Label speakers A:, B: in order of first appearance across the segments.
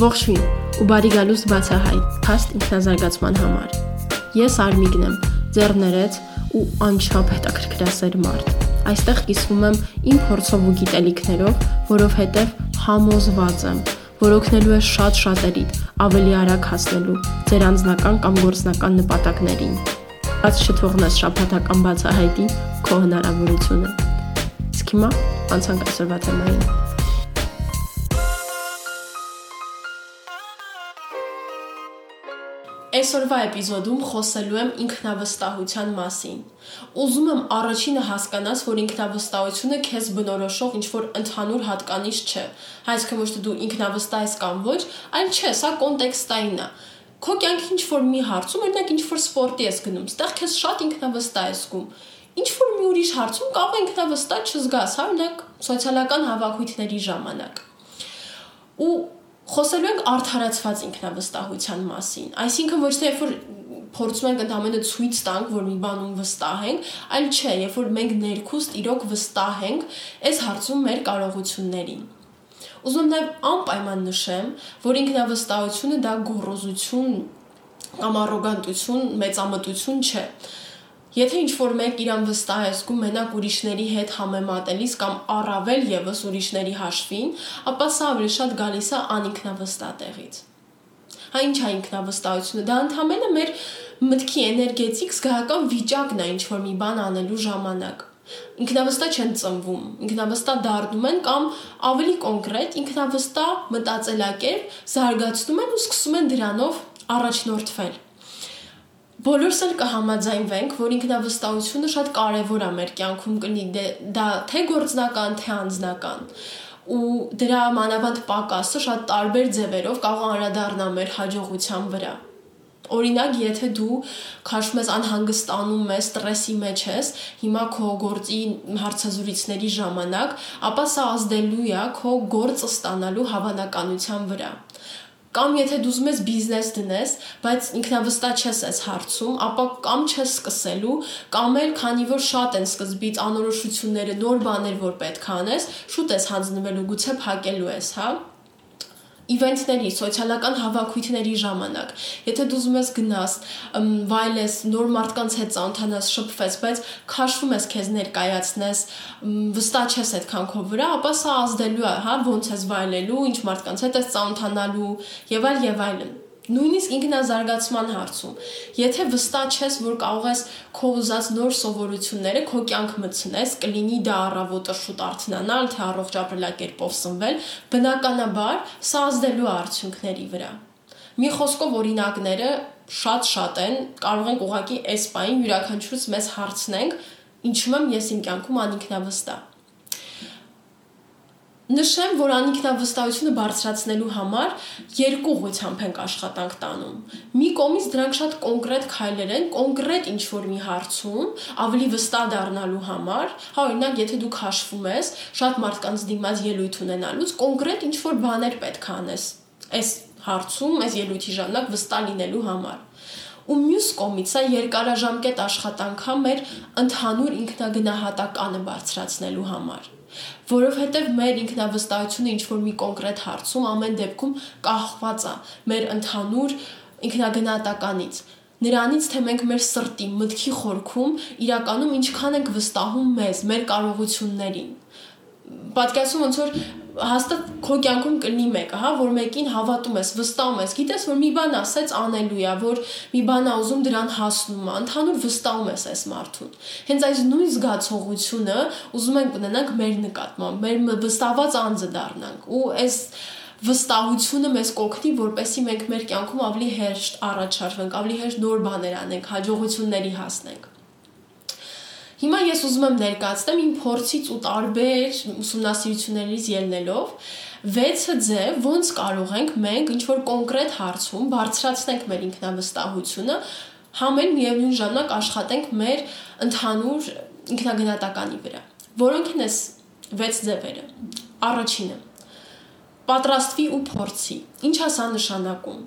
A: Ողջույն ու բարի գալուստ բացահայտ փաստ ինքնազարգացման համար։ Ես Արմիգն եմ, ձեռներեց ու անչափ հետաքրքրասեր մարդ։ Այստեղ կիսվում եմ իմ փորձով ու գիտելիքներով, որովհետև համոզված եմ, որ օգնելու է շատ շատերի ավելի արագ հասնելու ձեր անձնական կամ գործնական նպատակներին։ Բաց չթողնես շփաթական բացահայտի քո հնարավորությունը։ Իսկ հիմա անցանք այսօրվա թեմային։ Այսօրվա էպիզոդում խոսելու եմ ինքնավստահության մասին։ Ուզում եմ առաջինը հասկանաս, որ ինքնավստահությունը քեզ բնորոշող ինչ-որ ընդհանուր հատկանիշ չէ։ Այսինքն ոչ թե դու ինքնավստահ ես կամ ոչ, այլ չէ, սա կոնտեքստային է։ Քո կյանքի ինչ-որ մի հարցում, օրինակ ինչ-որ սպորտի ես գնում, ստեղ քեզ շատ ինքնավստահ ես զգում։ Ինչ-որ մի ուրիշ հարցում կարող է ինքնավստահ չզգաս, հա, օրինակ սոցիալական հավաքույթների ժամանակ։ Ու խոսելու ենք արդարացված ինքնավստահության մասին։ Այսինքն ոչ թե երբ որ փորձում ենք ընդհանրապես ցույց տանք, որ մի բանում վստահ ենք, այլ չէ, երբ որ մենք ներքուստ իրոք վստահ ենք այս հարցում մեր կարողություններին։ Ուզում նաև անպայման նշեմ, որ ինքնավստահությունը դա գոռոզություն կամ առոգանտություն, մեծամտություն չէ։ Եթե ինչ որ մեկ իրան վստահ է զգում մենակ ուրիշների հետ համեմատելիս կամ առավել եւս ուրիշների հաշվին, ապա սա ավելի շատ գալիս է անինքնավստահ տեղից։ Հա ինչ է ինքնավստահությունը։ Դա ընդհանրապես մեր մտքի էներգետիկ զգայական վիճակն է ինչ որ մի բան անելու ժամանակ ինքնավստահ չեն ծնվում, ինքնավստահ դառնում են կամ ավելի կոնկրետ ինքնավստահ մտածելակերպ զարգացնում են ու սկսում են դրանով առաջնորդվել։ Բոլորս էլ կհամաձայնվենք, որ ինքնավստահությունը շատ կարևոր է մեր կյանքում կլինի դե, դա թե գործնական, թե անձնական ու դրա մանավանդ պակասը շատ տարբեր ձևերով կարող անդրադառնա մեր հաջողության վրա։ Օրինակ, եթե դու քաշում ես անհանգստանում ես, ստրեսի մեջ ես, հիմա քո գործի հարցազրույցների ժամանակ, ապա սա ազդելու է քո գործը ստանալու հավանականության վրա կամ եթե դու ուզում ես բիզնես դնես, բայց ինքնավստահ չես այս հարցում, ապա կամ չես սկսելու, կամ էլ քանի որ շատ են սկզբից անորոշությունները, նոր բաներ, որ պետք է անես, շուտ ես հանձնվելու, գուցե փակելու ես, հա իվենթների, սոցիալական հավաքույթների ժամանակ։ Եթե դու ուզում ես գնաս, վայելես, նոր մարդկանց հետ ծանոթանաս, շփվես, բայց քաշվում ես քեզ ներկայացնես, վստահ չես այդքան քո վրա, ապա սա ազդելու է, հա, ոնց ես վայելելու, ինչ մարդկանց հետ ես ծանոթանալու եւ այլ եւ այլն նույնիսկ ինքնազարգացման հարցում. Եթե վստահ ես որ կարող ես քո ուզած նոր սովորությունները քո կյանք մտցնես կլինի դա առավոտը շուտ արթնանալ թե առողջ ապրելակերպով սնվել բնականաբար սա ազդելու արդյունքների վրա մի խոսքով օրինակները շատ-շատ են կարող ենք ուղղակի այս պայն յուրաքանչյուրս մեզ հարցնենք ինչու եմ ես իմ կյանքում անինքնավստահ Նշեմ, որ անինքնավստահությունը բարձրացնելու համար երկու ուղղությամբ ենք աշխատանք տանում։ Մի կողմից դրանք շատ կոնկրետ քայլեր են, կոնկրետ ինչ-որ մի հարցում ավելի վստահ դառնալու համար, հա օրինակ, եթե դու քաշվում ես, շատ մարդկանց դիմաց ելույթ ունենալուց կոնկրետ ինչ-որ բաներ պետք է անես։ Այս հարցում, այս ելույթի ժամանակ վստահ լինելու համար ու մյուս կողմից սա երկարաժամկետ աշխատանք է մեր ընդհանուր ինքնագնահատականը բարձրացնելու համար որովհետև մեր ինքնավստահությունը ինչ որ մի կոնկրետ հարցում ամեն դեպքում կախված է մեր ընդհանուր ինքնագնահատականից նրանից թե մենք մեր սրտի, մտքի խորքում իրականում ինչքան ենք վստահում մեզ, մեր կարողություններին։ Պատկասում ոնց որ հաստատ քո կյանքում կլինի մեկը, հա, որ մեկին հավատում ես, վստահում ես, գիտես, որ մի բան ասեց անելու է, որ մի բան ա ուզում դրան հասնում է, ընդհանուր վստահում ես այս մարդուն։ Հենց այս նույն զգացողությունը ուզում ենք ունենանք մեր նկատմամբ, մեր վստահված անձը դառնանք։ Ու այս վստահությունը մեզ կօգնի, որպեսզի մենք մեր կյանքում ավելի հեշտ առաջարվենք, ավելի հեշտ նոր բաներ անենք, հաջողությունների հասնենք։ Հիմա ես ուզում եմ ներկայացնեմ իմ փորձից ու տարբեր ուսումնասիրություններից ելնելով 6 ձև ոնց կարող ենք մենք ինչ որ կոնկրետ հարցում բարձրացնենք մեր ինքնավստահությունը, համեն միևնույն ժամանակ աշխատենք մեր ընդհանուր ինքնագնահատականի վրա։ Որոնք են այս 6 ձևերը։ Առաջինը. պատրաստվի ու փորձի։ Ինչ է սա նշանակում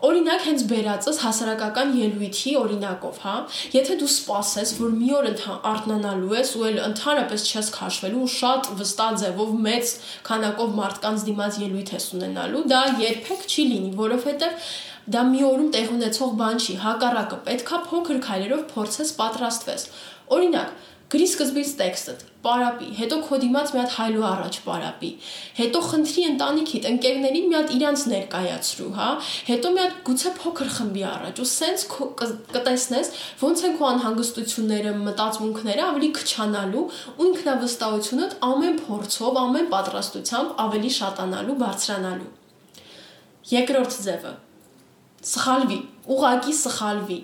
A: Օրինակ հենց բերածս հասարակական ելույթի օրինակով, հա, եթե դու սպասես, որ մի օր արթնանալու ես ու էլ ընդհանրապես չես քաշվելու ու շատ վստահ ձևով մեծ քանակով մարդկանց դիմաց ելույթ ես ունենալու, դա երբեք չի լինի, որովհետև դա մի օրում տեղ ունեցող բան չի, հակառակը պետքա փոքր քայլերով փորձես պատրաստվես։ Օրինակ, Գրի սկզբից տեքստը, պարապի, հետո քո դիմաց մի հատ հայլու առաջ պարապի, հետո խնդրի ընտանիքիդ, ընկերներին մի հատ իրանց ներկայացրու, հա, հետո մի հատ գուցե փոքր խմբի առաջ ու սենց կտեսնես ոնց են քո անհանգստությունները, մտածմունքները ավելի քչանալու ու ինքնավստահությունդ ամեն փորձով, ամեն պատրաստությամբ ավելի շատանալու, բարձրանալու։ Երկրորդ ձևը. Սխալվի, ուղակի սխալվի։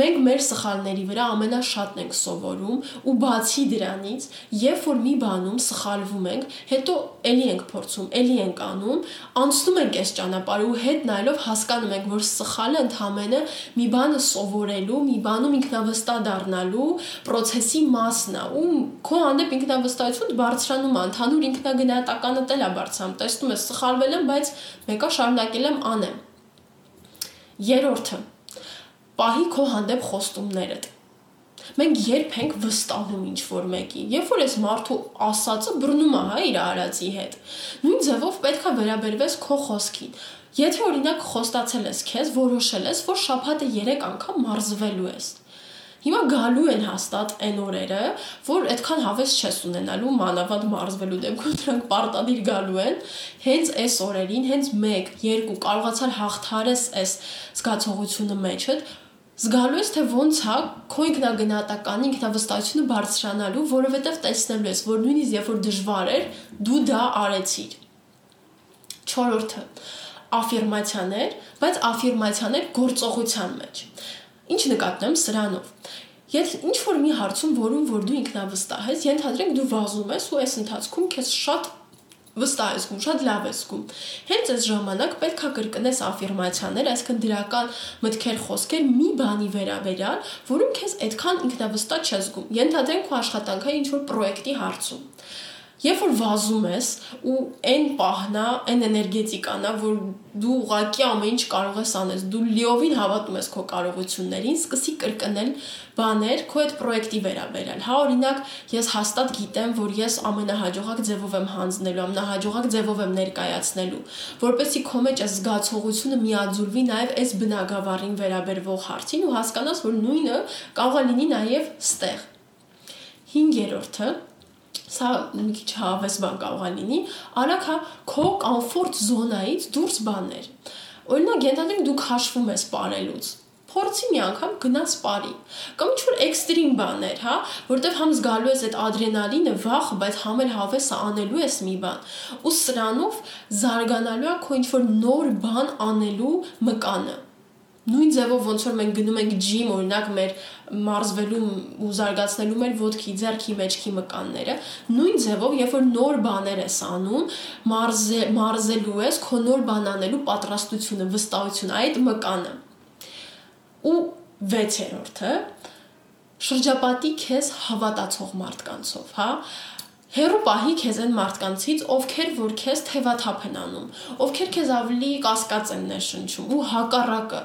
A: Մենք մեր սխալների վրա ամենաշատն ենք սովորում ու բացի դրանից, երբ որ մի բանում սխալվում ենք, հետո ելի ենք փորձում, ելի ենք անում, անցնում ենք այս ճանապարհը ու հետ նայելով հասկանում ենք, որ սխալը ընդհանրապես մի բանը սովորելու, մի բանում ինքնավստահ դառնալու process-ի մասն է ու քո հանդեպ ինքնավստահությունը բարձրանում է, ընդհանուր ինքնագնահատականը տելա բարձրանում։ Տեսնում ես, սխալվել եմ, բայց մեկը շարունակել եմ անեմ Երորդը՝ պահի քո հանդեպ խոստումներդ։ Մենք երբ ենք վստահում ինչ որ մեկի, երբ որ այս մարդու ասածը բռնում է հա իր արածի հետ։ Նույն ձևով պետքա վերաբերվես քո խոսքին։ Եթե օրինակ խոստացել ես քեզ, որոշել ես, որ շաբաթը 3 անգամ մարզվելու ես, Հիմա գալու են հաստատ այն օրերը, որ այդքան հավես չես ունենալու մանավանդ մարզվելու դեպքում դրանք պարտադիր գալու են, հենց այս օրերին, հենց 1, 2 կարողացար հաղթարես այս զգացողությունը մեջդ, զգալու ես թե ոնց է քո ինքնագնահատականի ինքնավստահությունը բարձրանալու, որովհետև տեսնելու ես, որ նույնիսկ երբ որ դժվար էր, դու դա արեցիր։ 4-րդը աֆիրմացիաներ, բայց աֆիրմացիաներ գործողության մեջ։ Ինչ նկատեմ սրանով։ Եթե ինչ որ մի հարցում, որում որ դու ինքնավստահ ես, ենթադրենք դու վազում ես ու այս ընթացքում քեզ շատ վստահ ես զգում, շատ լավ ես զգում։ Հենց այս ժամանակ պետքա կրկնես աֆիրմացիաներ, այսինքն դրական մտքեր, խոսքեր մի բանի վերաբերյալ, որում քեզ այդքան ինքնավստահ չես զգում։ Ենթադրենք քո աշխատանքը ինչ որ պրոյեկտի հարցում Երբ որ վազում ես ու այն պահնա, այն էներգետիկան, որ դու ուղակի ամեն ինչ կարող ես անես, դու լիովին հավատում ես քո կարողություններին, սկսի կրկնել բաներ քո այդ պրոյեկտի վերաբերյալ։ Հա, օրինակ, ես հաստատ գիտեմ, որ ես ամենահաջողակ ձևով եմ հանձնելու, ամենահաջողակ ձևով եմ ներկայացնելու, որպեսզի քո մեջ այս զգացողությունը միաձուլվի նաև այս բնագավառին վերաբերվող հարցին ու հասկանաս, որ նույնը կարող է լինի նաև ստեղ։ 5-րդը սա մի քիչ հավես բան կարող է լինի, արագ հա քո կոմֆորտ զոնայից դուրս բաներ։ Օրինակ, ենթադրենք դու քաշվում ես ապարելուց փորձի մի անգամ գնաս բարի կամ ինչ որ էքստրիմ բաներ, հա, որտեվ համ զգալու ես այդ ադրենալինը, վախը, բայց համ էլ հավեսը անելու ես մի բան։ Ու սրանով զարգանալու է քո ինչ որ նոր բան անելու մկանը նույն ձևով ոնց որ մենք գնում ենք ջիմ, օրինակ մեր մարզվելու ու զարգացնելու մեր ոտքի, ձեռքի, մեջքի մկանները, նույն ձևով, երբ որ նոր բաներ ես անում, մարզե, մարզելու ես քո նոր բան անելու պատրաստությունը, վստահությունը, այդ մկանը։ Ու 6-րդը շրջապատի քեզ հավատացող մարդկանցով, հա, հերո պահի քեզ այն մարդկանցից, ովքեր որ քեզ թևաթափ են անում, ովքեր քեզ ավելի կասկած են ներշնչում ու հակառակը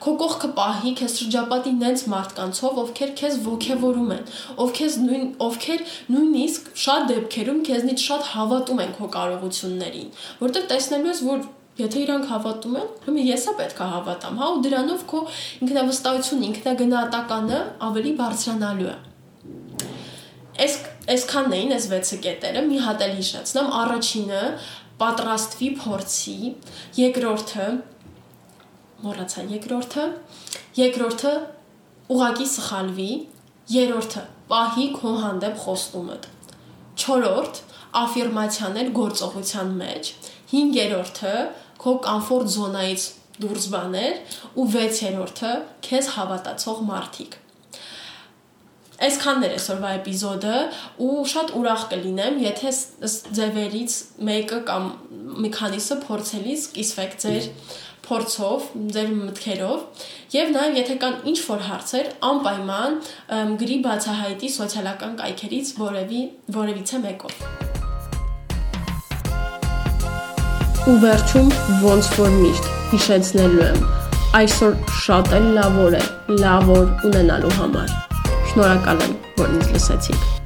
A: քո կողքը պահի քեզ շրջապատի նենց մարդկանցով, ովքեր քեզ ողջևորում են, ովքեր նույն ովքեր նույնիսկ շատ դեպքերում քեզնից շատ հավատում են քո կարողություններին, որտեղ տեսնելու ես, որ Եթե իրանք հավատում են, հիմա եսա պետք է հավատամ, հա, ու դրանով քո ինքնավստահություն, ինքնագնահատականը ավելի բարձրանալու է։ Այս այսքանն էին այս 6 կետերը, մի հատ էլ հիշեցնեմ, առաջինը պատրաստվի փորձի, երկրորդը մոռացա երկրորդը, երկրորդը ուղակի սխալվի, երրորդը պահի քո հանդեպ խոստումդ։ Չորրորդ աֆիրմացիաներ գործողության մեջ, հինգերորդը քո կոմֆորտ զոնայից դուրս բաներ ու 6-րդը քեզ հավատացող մարդիկ։ Այսքանն էր այսօրվա էպիզոդը ու շատ ուրախ կլինեմ, եթե ձևերից մեկը կամ մի քանիսը փորձելիս կիսվեք ձեր փորձով, ձեր մտքերով եւ նաեւ եթե կան ինչ որ հարցեր, անպայման գրի բացահայտի սոցիալական կայքերից որևի որևիցե մեկով։ Ու վերջում ոնց որ միշտ հիշեցնելու եմ այսօր շատ էլ լավ օր է, լավ օր ունենալու համար։ Շնորհակալ եմ, որ ինձ լսեցիք։